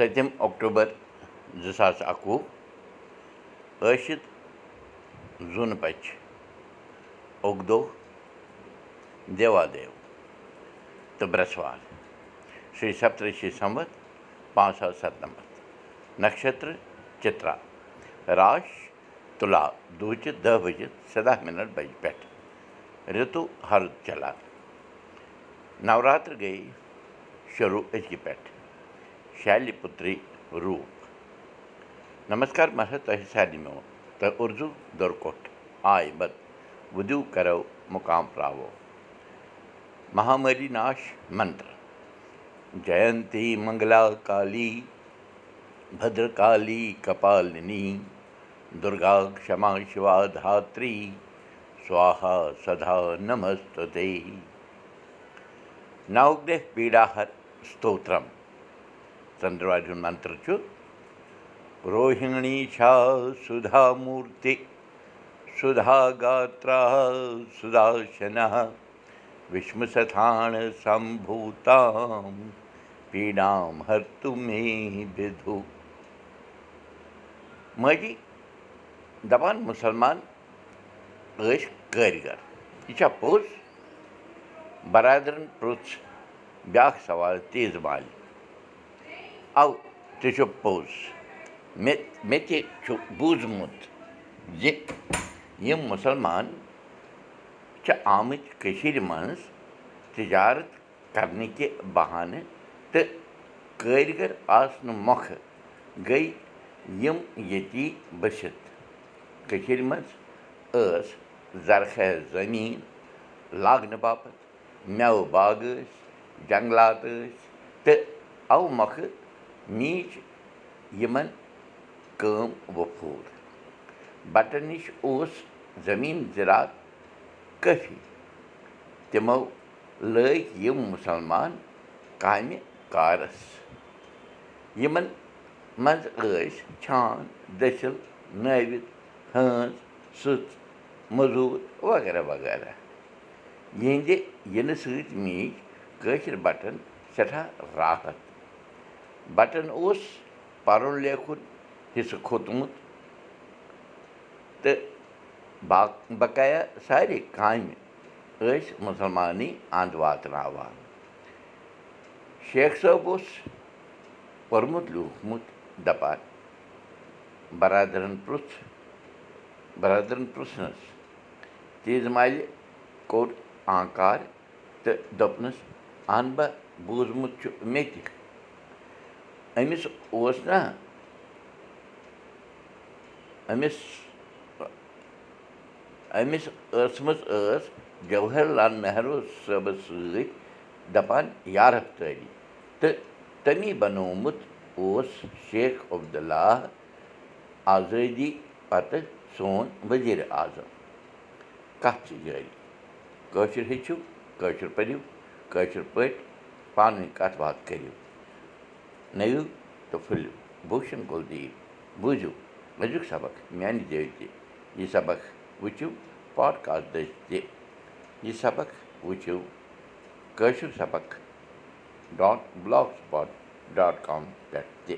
سٔتِم October زٕ ساس اَکوُہ ٲشِتھ زوٗنہٕ پٔچ اکدوہ دیوادیو تہٕ برٛٮ۪سوار شِرٛی سپترشی سمت پانٛژھ ساس سَتنَمَتھ نَشتر چِترا راش تُلا دوٗچہِ دہ بجِتھ سَداہ مِنٹ بجہِ پٮ۪ٹھ رِتُو ہرُد چلان نوراترِ گٔے شروٗع أزکہِ پٮ۪ٹھ تۄہہِ سارنٕے میون تہٕ اُردو دُرکوٹھ آے بد وُدِو کرو منتر جینتی منگلا کالی شِوا دھاتری سوہا سدا نمستُتے نوگرہ ژندروارِ ہُنٛد منتر چھُ چھا سُدا موٗرتی سُدا گاترا سُداشنا وشم ستھان سمبوٗتام پیٖڈام ہرتُ مے بدُ مٲجی دَپان مُسلمان ٲسۍ کٲرۍگر یہِ چھا پوٚز برادرَن پرُٛژھ بیٛاکھ سوال تیز مالہِ اَو تہِ چھُ پوٚز مےٚ مےٚ تہِ چھُ بوٗزمُت زِ یِم مُسلمان چھِ آمٕتۍ کٔشیٖرِ منٛز تِجارت کَرنٕکہِ بہانہٕ تہٕ کٲرۍگر آسنہٕ مۄکھٕ گٔے یِم ییٚتی بٔسِتھ کٔشیٖرِ منٛز ٲس زرخیز زٔمیٖن لاگنہٕ باپتھ مٮ۪وٕ باغ ٲسۍ جنٛگلات ٲسۍ تہٕ اَوٕ مۄکھٕ میٖج یِمَن کٲم وۄپھوٗر بَٹن نِش اوس زٔمیٖن زِرات کٲفی تِمو لٲگۍ یِم مُسلمان کامہِ کارَس یِمَن منٛز ٲسۍ چھان دٔسِل نٲوِتھ ہٲنز سٕژ موٚزوٗر وغیرہ وغیرہ یِہِنٛدِ یِنہٕ سۭتۍ میٖج کٲشِر بَٹن سٮ۪ٹھاہ راحت بَٹن اوس پَرُن لیکھُن حِصہٕ کھوٚتمُت تہٕ با بقایا سارے کامہِ ٲسۍ مُسلمانٕے اَنٛد واتناوان شیخ صٲب اوس پوٚرمُت لیوٗکھمُت دَپان بَرادَرَن پرُٛژھ بَرادَرَن پرُٛژھنَس تیز مالہِ کوٚر آنکار تہٕ دوٚپنَس اَن بہ بوٗزمُت چھُ مےٚ تہِ أمِس اوس نا أمِس أمِس ٲسمٕژ ٲس جوہر لال نہروٗ صٲبَس سۭتۍ دَپان یارفتٲری تہٕ تٔمی بَنومُت اوس شیخ عبداللہ آزٲدی پَتہٕ سون ؤزیٖرِ اعظم کَتھ چھِ جٲری کٲشُر ہیٚچھِو کٲشُر پٔرِو کٲشِر پٲٹھۍ پانہٕ ؤنۍ کَتھ باتھ کٔرِو تہٕ پھٕلِو بوٗشَن کُلدیٖپ بوٗزِو أزیُک سبق میٛانہِ جٲے تہِ یہِ سبق وٕچھِو پاڈکاسٹ یہِ سبق وٕچھِو سبق ڈاٹ بٕلاک ڈاٹ کام پٮ۪ٹھ تہِ